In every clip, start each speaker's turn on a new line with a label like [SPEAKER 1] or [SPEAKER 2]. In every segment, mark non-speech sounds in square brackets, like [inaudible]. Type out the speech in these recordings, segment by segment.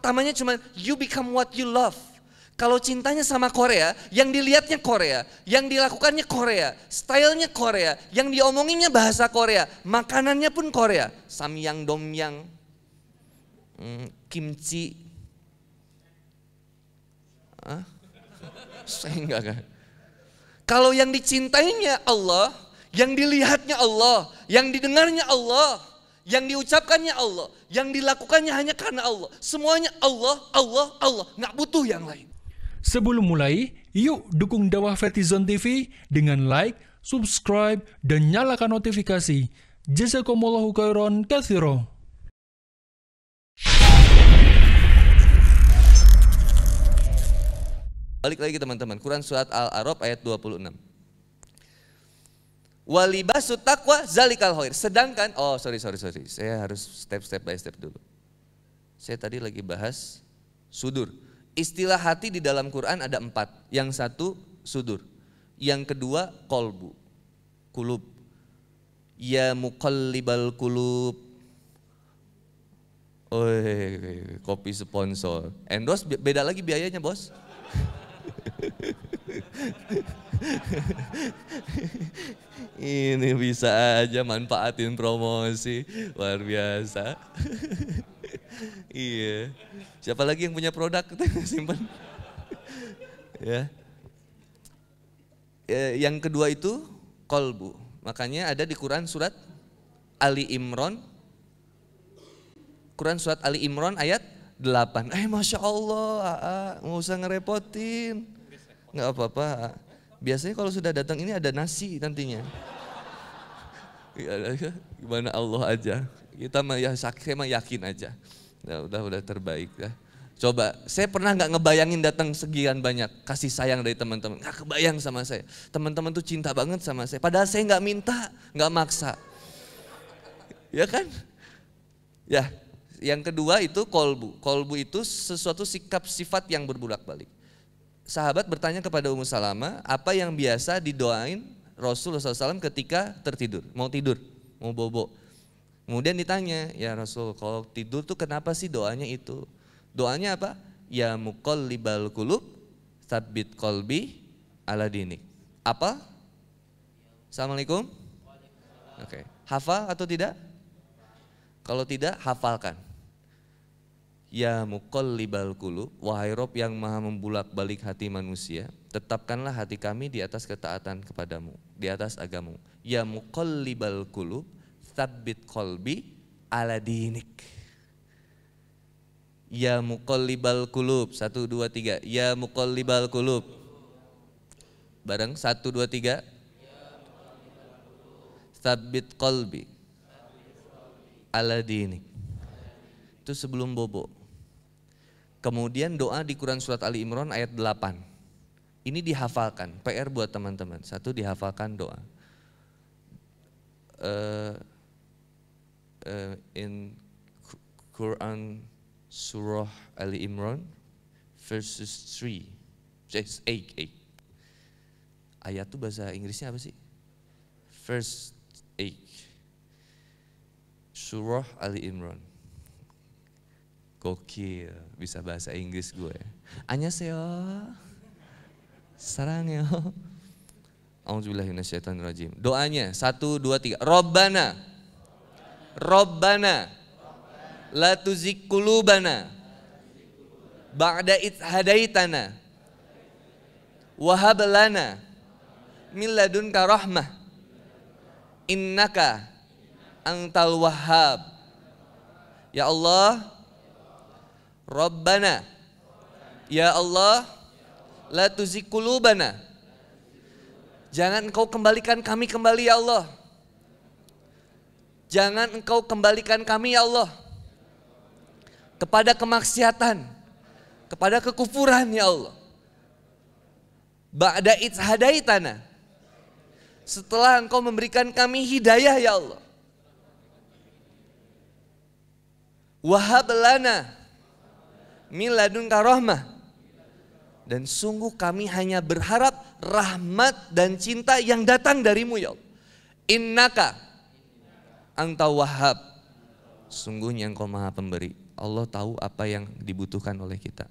[SPEAKER 1] Pertamanya cuma you become what you love. Kalau cintanya sama Korea, yang dilihatnya Korea, yang dilakukannya Korea, stylenya Korea, yang diomonginnya bahasa Korea, makanannya pun Korea. Samyang, domyang, hmm, kimchi. Hah? Saya enggak kan. Kalau yang dicintainya Allah, yang dilihatnya Allah, yang didengarnya Allah, yang diucapkannya Allah, yang dilakukannya hanya karena Allah. Semuanya Allah, Allah, Allah, nggak butuh yang lain.
[SPEAKER 2] Sebelum mulai, yuk dukung dakwah Fetizon TV dengan like, subscribe, dan nyalakan notifikasi. Jazakumullahu khairan katsiro.
[SPEAKER 1] Balik lagi teman-teman, Quran surat Al-A'raf ayat 26. Walibasu taqwa zalikal khair. Sedangkan, oh sorry, sorry, sorry. Saya harus step step by step dulu. Saya tadi lagi bahas sudur. Istilah hati di dalam Quran ada empat. Yang satu sudur. Yang kedua kolbu. Kulub. Ya mukallibal kulub. Oh, kopi sponsor. Endorse beda lagi biayanya bos. [laughs] [laughs] Ini bisa aja manfaatin promosi, luar biasa. [laughs] iya. Siapa lagi yang punya produk [laughs] simpan? ya. Yang kedua itu kolbu. Makanya ada di Quran surat Ali Imran. Quran surat Ali Imran ayat 8. Eh Masya Allah, nggak usah ngerepotin. Nggak apa-apa. Biasanya kalau sudah datang ini ada nasi nantinya. Ya, gimana Allah aja. Kita mah ya saya mah yakin aja. Ya, udah udah terbaik ya. Coba, saya pernah nggak ngebayangin datang sekian banyak kasih sayang dari teman-teman. Nggak kebayang sama saya. Teman-teman tuh cinta banget sama saya. Padahal saya nggak minta, nggak maksa. Ya kan? Ya, yang kedua itu kolbu. Kolbu itu sesuatu sikap sifat yang berbulak-balik. Sahabat bertanya kepada Ummu Salama, apa yang biasa didoain Rasulullah SAW ketika tertidur, mau tidur, mau bobo. Kemudian ditanya, ya Rasul, kalau tidur tuh kenapa sih doanya itu? Doanya apa? Ya libal kulub, sabit kolbi ala dinik. Apa? Assalamualaikum? Oke, okay. hafal atau tidak? Kalau tidak, hafalkan. Ya muqallibal qulub, wahai Rob yang maha membulak balik hati manusia, tetapkanlah hati kami di atas ketaatan kepadamu, di atas agamu. Ya muqallibal qulub, tsabbit qalbi ala dinik. Ya muqallibal qulub, satu dua tiga. Ya muqallibal qulub. Bareng, satu dua tiga. Tsabbit qalbi ala dinik. Itu sebelum bobo. Kemudian doa di Quran Surat Ali Imran ayat 8. Ini dihafalkan, PR buat teman-teman. Satu dihafalkan doa. Uh, uh, in Quran Surah Ali Imran verses 3, just 8, 8. Ayat itu bahasa Inggrisnya apa sih? Verse 8. Surah Ali Imran. Gokil, bisa bahasa Inggris gue. Annyeonghaseyo. Sarangyo. Auzubillahiminasyaitonirrajim. Doanya, satu, dua, tiga. Robbana. Robbana. La tuzik kulubana. Ba'da it hadaitana. Wahab lana. Min rahmah. Innaka antal wahhab. Ya Allah, Rabbana. Ya Allah La tuzikulubana Jangan engkau kembalikan kami kembali ya Allah. Jangan engkau kembalikan kami ya Allah Kepada kemaksiatan Kepada kekufuran ya Allah. Ba'da hadaitana. Setelah engkau memberikan kami hidayah ya Allah. Wahab lana miladunka rahmah. Dan sungguh kami hanya berharap rahmat dan cinta yang datang darimu ya Allah. Innaka anta wahab. Sungguhnya engkau maha pemberi. Allah tahu apa yang dibutuhkan oleh kita.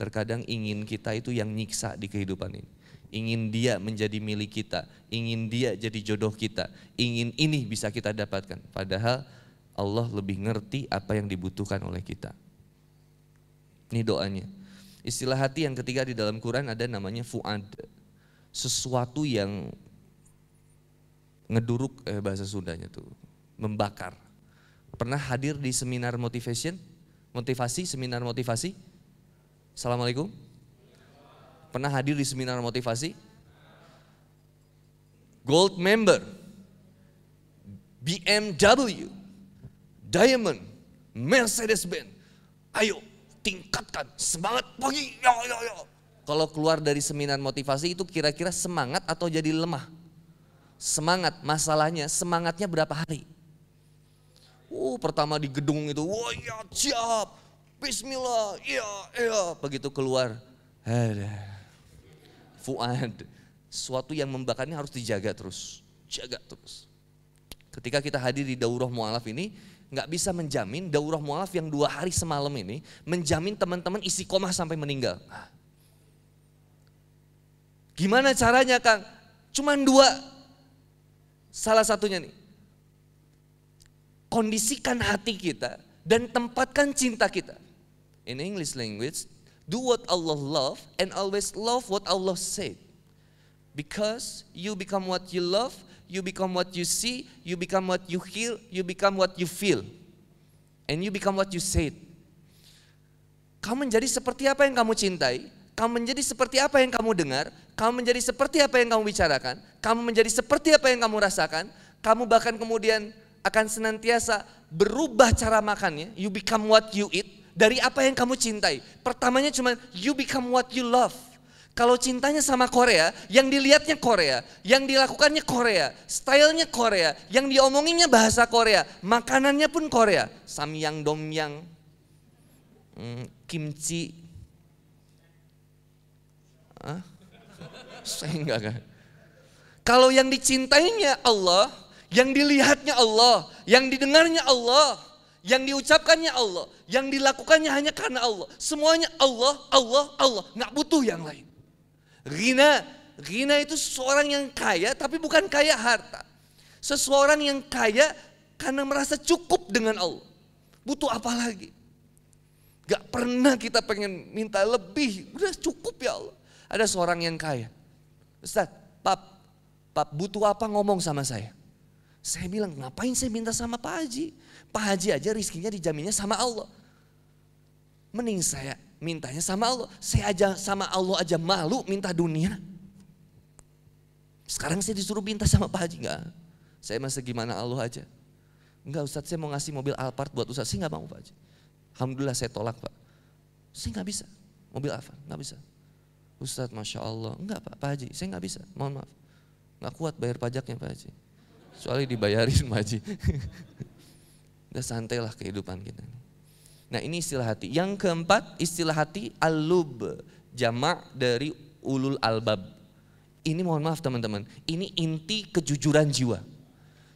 [SPEAKER 1] Terkadang ingin kita itu yang nyiksa di kehidupan ini. Ingin dia menjadi milik kita, ingin dia jadi jodoh kita, ingin ini bisa kita dapatkan. Padahal Allah lebih ngerti apa yang dibutuhkan oleh kita. Ini doanya. Istilah hati yang ketiga di dalam Quran ada namanya fuad. Sesuatu yang ngeduruk eh, bahasa Sundanya tuh, membakar. Pernah hadir di seminar motivation? Motivasi, seminar motivasi? Assalamualaikum. Pernah hadir di seminar motivasi? Gold member, BMW, Diamond, Mercedes-Benz. Ayo tingkatkan semangat pagi. Yo, yo, yo. Kalau keluar dari seminar motivasi itu kira-kira semangat atau jadi lemah? Semangat, masalahnya semangatnya berapa hari? Uh, pertama di gedung itu, wah ya siap, Bismillah, iya, iya. Begitu keluar, ada fuad, suatu yang membakarnya harus dijaga terus, jaga terus. Ketika kita hadir di daurah mualaf ini, nggak bisa menjamin daurah mualaf yang dua hari semalam ini menjamin teman-teman isi koma sampai meninggal. Gimana caranya Kang? Cuman dua, Salah satunya nih, kondisikan hati kita dan tempatkan cinta kita. In English language, do what Allah love and always love what Allah said. Because you become what you love, you become what you see, you become what you hear, you become what you feel. And you become what you said. Kamu menjadi seperti apa yang kamu cintai, kamu menjadi seperti apa yang kamu dengar, kamu menjadi seperti apa yang kamu bicarakan, kamu menjadi seperti apa yang kamu rasakan, kamu bahkan kemudian akan senantiasa berubah cara makannya, you become what you eat, dari apa yang kamu cintai. Pertamanya cuma you become what you love. Kalau cintanya sama Korea, yang dilihatnya Korea, yang dilakukannya Korea, stylenya Korea, yang diomonginnya bahasa Korea, makanannya pun Korea. Samyang, domyang, hmm, kimchi, Hah? [laughs] Saya enggak kan. Kalau yang dicintainya Allah, yang dilihatnya Allah, yang didengarnya Allah, yang diucapkannya Allah, yang dilakukannya hanya karena Allah. Semuanya Allah, Allah, Allah. Nggak butuh yang lain. Rina, Rina itu seseorang yang kaya tapi bukan kaya harta. Seseorang yang kaya karena merasa cukup dengan Allah. Butuh apa lagi? Gak pernah kita pengen minta lebih. Udah cukup ya Allah. Ada seorang yang kaya. Ustaz, pap, pap butuh apa ngomong sama saya? Saya bilang, ngapain saya minta sama Pak Haji? Pak Haji aja rizkinya dijaminnya sama Allah. Mending saya mintanya sama Allah. Saya aja sama Allah aja malu minta dunia. Sekarang saya disuruh minta sama Pak Haji. Enggak, saya masih gimana Allah aja. Enggak Ustaz, saya mau ngasih mobil Alphard buat Ustaz. Saya enggak mau Pak Haji. Alhamdulillah saya tolak Pak. Saya enggak bisa. Mobil Alphard, enggak bisa. Ustadz Masya Allah, enggak Pak, Pak Haji, saya enggak bisa, mohon maaf. Enggak kuat bayar pajaknya Pak Haji. Soalnya dibayarin Pak Haji. [laughs] Udah santai lah kehidupan kita. Nah ini istilah hati. Yang keempat istilah hati alub, jamak dari ulul albab. Ini mohon maaf teman-teman, ini inti kejujuran jiwa.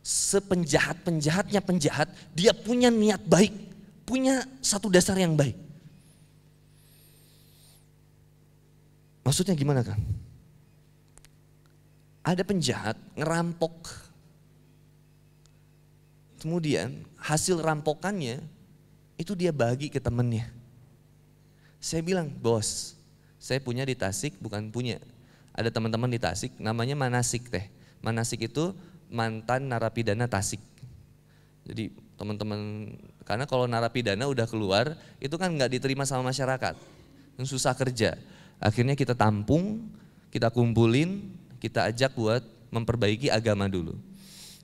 [SPEAKER 1] Sepenjahat-penjahatnya penjahat, dia punya niat baik, punya satu dasar yang baik. Maksudnya gimana kan? Ada penjahat ngerampok. Kemudian hasil rampokannya itu dia bagi ke temennya. Saya bilang, bos, saya punya di Tasik, bukan punya. Ada teman-teman di Tasik, namanya Manasik teh. Manasik itu mantan narapidana Tasik. Jadi teman-teman, karena kalau narapidana udah keluar, itu kan nggak diterima sama masyarakat. Susah kerja. Akhirnya kita tampung, kita kumpulin, kita ajak buat memperbaiki agama dulu.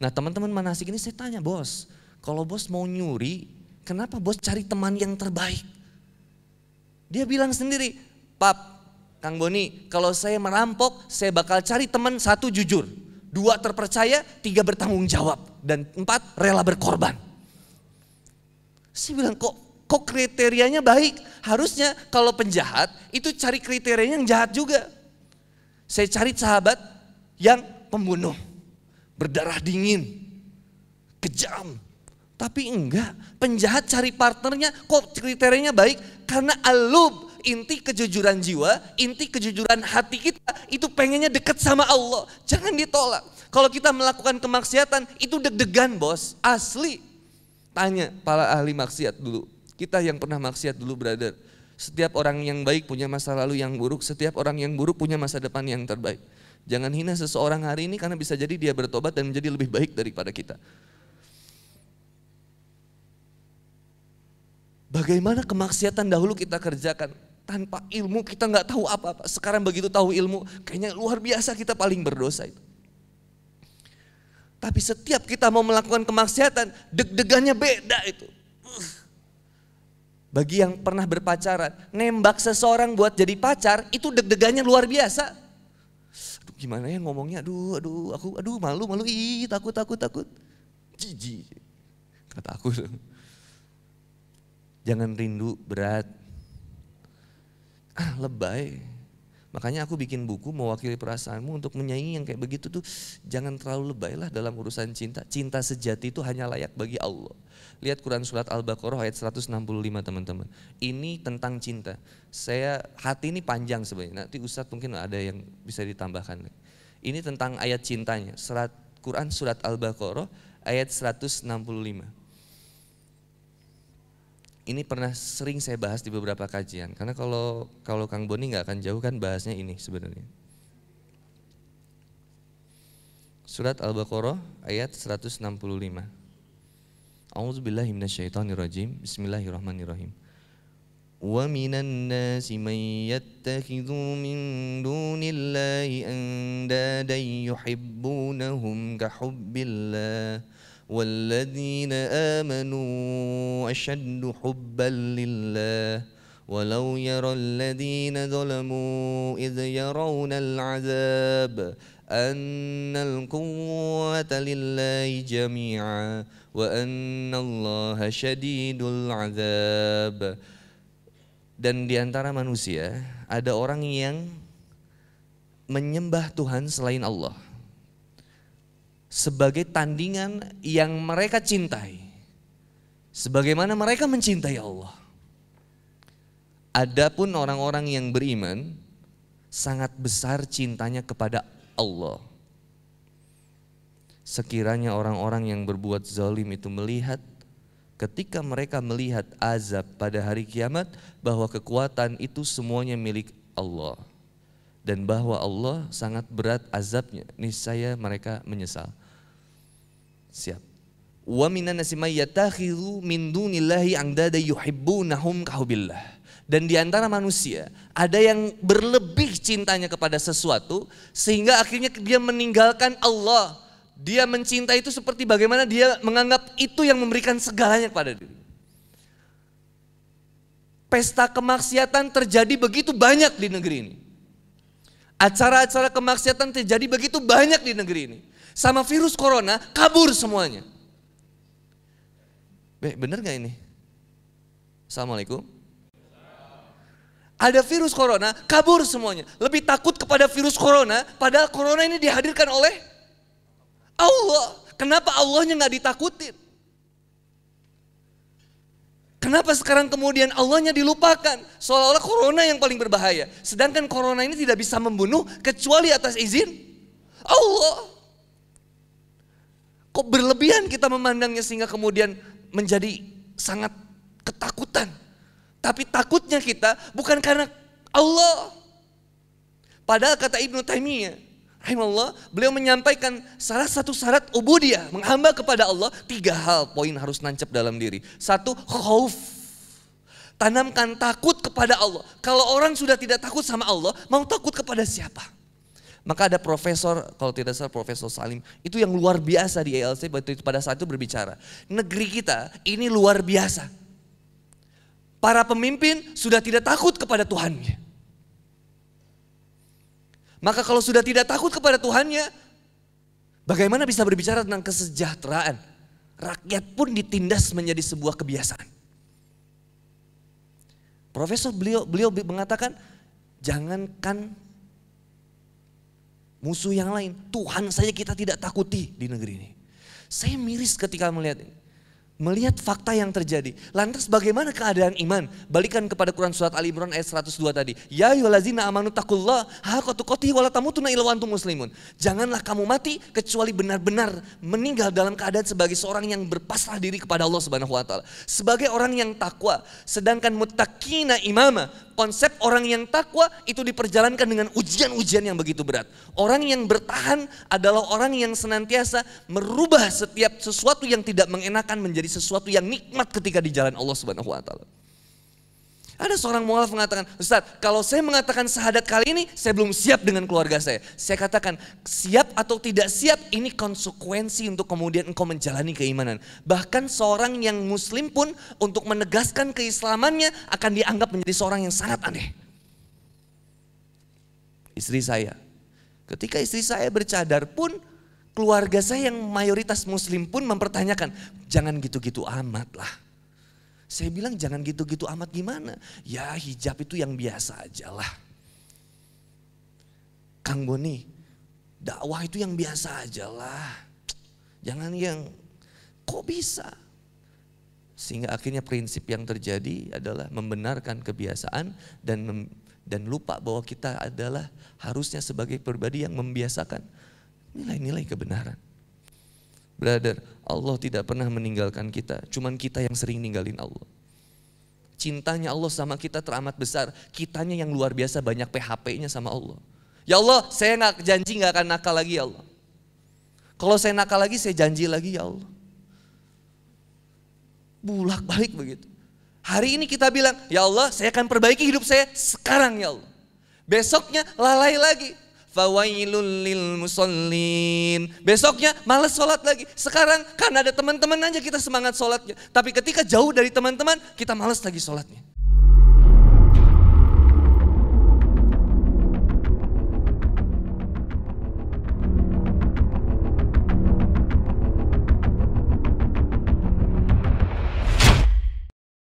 [SPEAKER 1] Nah teman-teman manasik ini saya tanya bos, kalau bos mau nyuri, kenapa bos cari teman yang terbaik? Dia bilang sendiri, Pap, Kang Boni, kalau saya merampok, saya bakal cari teman satu jujur, dua terpercaya, tiga bertanggung jawab, dan empat rela berkorban. Saya bilang kok kok kriterianya baik. Harusnya kalau penjahat itu cari kriterianya yang jahat juga. Saya cari sahabat yang pembunuh, berdarah dingin, kejam, Tapi enggak, penjahat cari partnernya kok kriterianya baik karena alub inti kejujuran jiwa, inti kejujuran hati kita itu pengennya dekat sama Allah. Jangan ditolak. Kalau kita melakukan kemaksiatan itu deg-degan bos, asli. Tanya para ahli maksiat dulu. Kita yang pernah maksiat dulu brother. Setiap orang yang baik punya masa lalu yang buruk, setiap orang yang buruk punya masa depan yang terbaik. Jangan hina seseorang hari ini karena bisa jadi dia bertobat dan menjadi lebih baik daripada kita. Bagaimana kemaksiatan dahulu kita kerjakan tanpa ilmu kita nggak tahu apa-apa. Sekarang begitu tahu ilmu, kayaknya luar biasa kita paling berdosa itu. Tapi setiap kita mau melakukan kemaksiatan, deg-degannya beda itu. Bagi yang pernah berpacaran, nembak seseorang buat jadi pacar, itu deg-degannya luar biasa. Aduh, gimana ya ngomongnya, aduh, aduh, aku, aduh, malu, malu, ih, takut, takut, takut. Jijik, kata aku. Jangan rindu berat. Ah lebay. Makanya aku bikin buku mewakili perasaanmu untuk menyayangi yang kayak begitu tuh jangan terlalu lebay lah dalam urusan cinta. Cinta sejati itu hanya layak bagi Allah. Lihat Quran surat Al-Baqarah ayat 165 teman-teman. Ini tentang cinta. Saya hati ini panjang sebenarnya. Nanti Ustadz mungkin ada yang bisa ditambahkan. Ini tentang ayat cintanya. Surat Quran surat Al-Baqarah ayat 165 ini pernah sering saya bahas di beberapa kajian. Karena kalau kalau Kang Boni nggak akan jauh kan bahasnya ini sebenarnya. Surat Al-Baqarah ayat 165. A'udzubillahi minasyaitonirrajim. Bismillahirrahmanirrahim. Wa minan nasi man yattakhidhu min dunillahi andadan yuhibbunahum ka hubbillah. والذين آمنوا أشد حبا لله ولو يرى الذين ظلموا إذ يرون العذاب أن القوة لله جميعا وأن الله شديد العذاب. Dan di antara manusia ada orang yang menyembah Tuhan selain Allah. Sebagai tandingan yang mereka cintai. Sebagaimana mereka mencintai Allah. Adapun orang-orang yang beriman sangat besar cintanya kepada Allah. Sekiranya orang-orang yang berbuat zalim itu melihat ketika mereka melihat azab pada hari kiamat bahwa kekuatan itu semuanya milik Allah dan bahwa Allah sangat berat azabnya niscaya mereka menyesal Siap. Wa minan nasi may yattakhidhu min dunillahi andada yuhibbunahum kahubillah. Dan di antara manusia ada yang berlebih cintanya kepada sesuatu sehingga akhirnya dia meninggalkan Allah. Dia mencintai itu seperti bagaimana dia menganggap itu yang memberikan segalanya kepada diri. Pesta kemaksiatan terjadi begitu banyak di negeri ini. Acara-acara kemaksiatan terjadi begitu banyak di negeri ini sama virus corona kabur semuanya. Be, bener gak ini? Assalamualaikum. Ada virus corona, kabur semuanya. Lebih takut kepada virus corona, padahal corona ini dihadirkan oleh Allah. Kenapa Allahnya nggak ditakutin? Kenapa sekarang kemudian Allahnya dilupakan? Seolah-olah corona yang paling berbahaya. Sedangkan corona ini tidak bisa membunuh kecuali atas izin Allah. Kok berlebihan kita memandangnya sehingga kemudian menjadi sangat ketakutan. Tapi takutnya kita bukan karena Allah. Padahal kata Ibnu Taimiyah, rahimahullah, beliau menyampaikan salah satu syarat ubudiyah, menghamba kepada Allah, tiga hal poin harus nancep dalam diri. Satu, khauf. Tanamkan takut kepada Allah. Kalau orang sudah tidak takut sama Allah, mau takut kepada siapa? Maka ada profesor, kalau tidak salah Profesor Salim, itu yang luar biasa di ELC pada saat itu berbicara. Negeri kita ini luar biasa. Para pemimpin sudah tidak takut kepada Tuhannya. Maka kalau sudah tidak takut kepada Tuhannya, bagaimana bisa berbicara tentang kesejahteraan? Rakyat pun ditindas menjadi sebuah kebiasaan. Profesor beliau beliau mengatakan, jangankan musuh yang lain. Tuhan saja kita tidak takuti di negeri ini. Saya miris ketika melihat ini. melihat fakta yang terjadi. Lantas bagaimana keadaan iman? Balikan kepada Quran surat Ali Imran ayat 102 tadi. Ya ayyuhallazina amanu taqullah haqqa tuqatih wa la tamutunna illa antum muslimun. Janganlah kamu mati kecuali benar-benar meninggal dalam keadaan sebagai seorang yang berpasrah diri kepada Allah Subhanahu wa taala. Sebagai orang yang takwa, sedangkan muttaqina imama, konsep orang yang takwa itu diperjalankan dengan ujian-ujian yang begitu berat. Orang yang bertahan adalah orang yang senantiasa merubah setiap sesuatu yang tidak mengenakan menjadi sesuatu yang nikmat ketika di jalan Allah Subhanahu wa taala. Ada seorang mualaf mengatakan, Ustaz, kalau saya mengatakan syahadat kali ini, saya belum siap dengan keluarga saya. Saya katakan, siap atau tidak siap, ini konsekuensi untuk kemudian engkau menjalani keimanan. Bahkan seorang yang muslim pun untuk menegaskan keislamannya akan dianggap menjadi seorang yang sangat aneh. Istri saya, ketika istri saya bercadar pun, keluarga saya yang mayoritas muslim pun mempertanyakan, jangan gitu-gitu amat lah. Saya bilang jangan gitu-gitu amat gimana. Ya hijab itu yang biasa aja lah. Kang Boni, dakwah itu yang biasa aja lah. Jangan yang kok bisa. Sehingga akhirnya prinsip yang terjadi adalah membenarkan kebiasaan dan dan lupa bahwa kita adalah harusnya sebagai pribadi yang membiasakan nilai-nilai kebenaran. Brother, Allah tidak pernah meninggalkan kita, cuman kita yang sering ninggalin Allah. Cintanya Allah sama kita teramat besar, kitanya yang luar biasa banyak PHP-nya sama Allah. Ya Allah, saya nggak janji nggak akan nakal lagi ya Allah. Kalau saya nakal lagi, saya janji lagi ya Allah. Bulak balik begitu. Hari ini kita bilang, ya Allah saya akan perbaiki hidup saya sekarang ya Allah. Besoknya lalai lagi. Fawailul lil musallin. Besoknya males sholat lagi. Sekarang kan ada teman-teman aja kita semangat sholatnya. Tapi ketika jauh dari teman-teman kita males lagi sholatnya.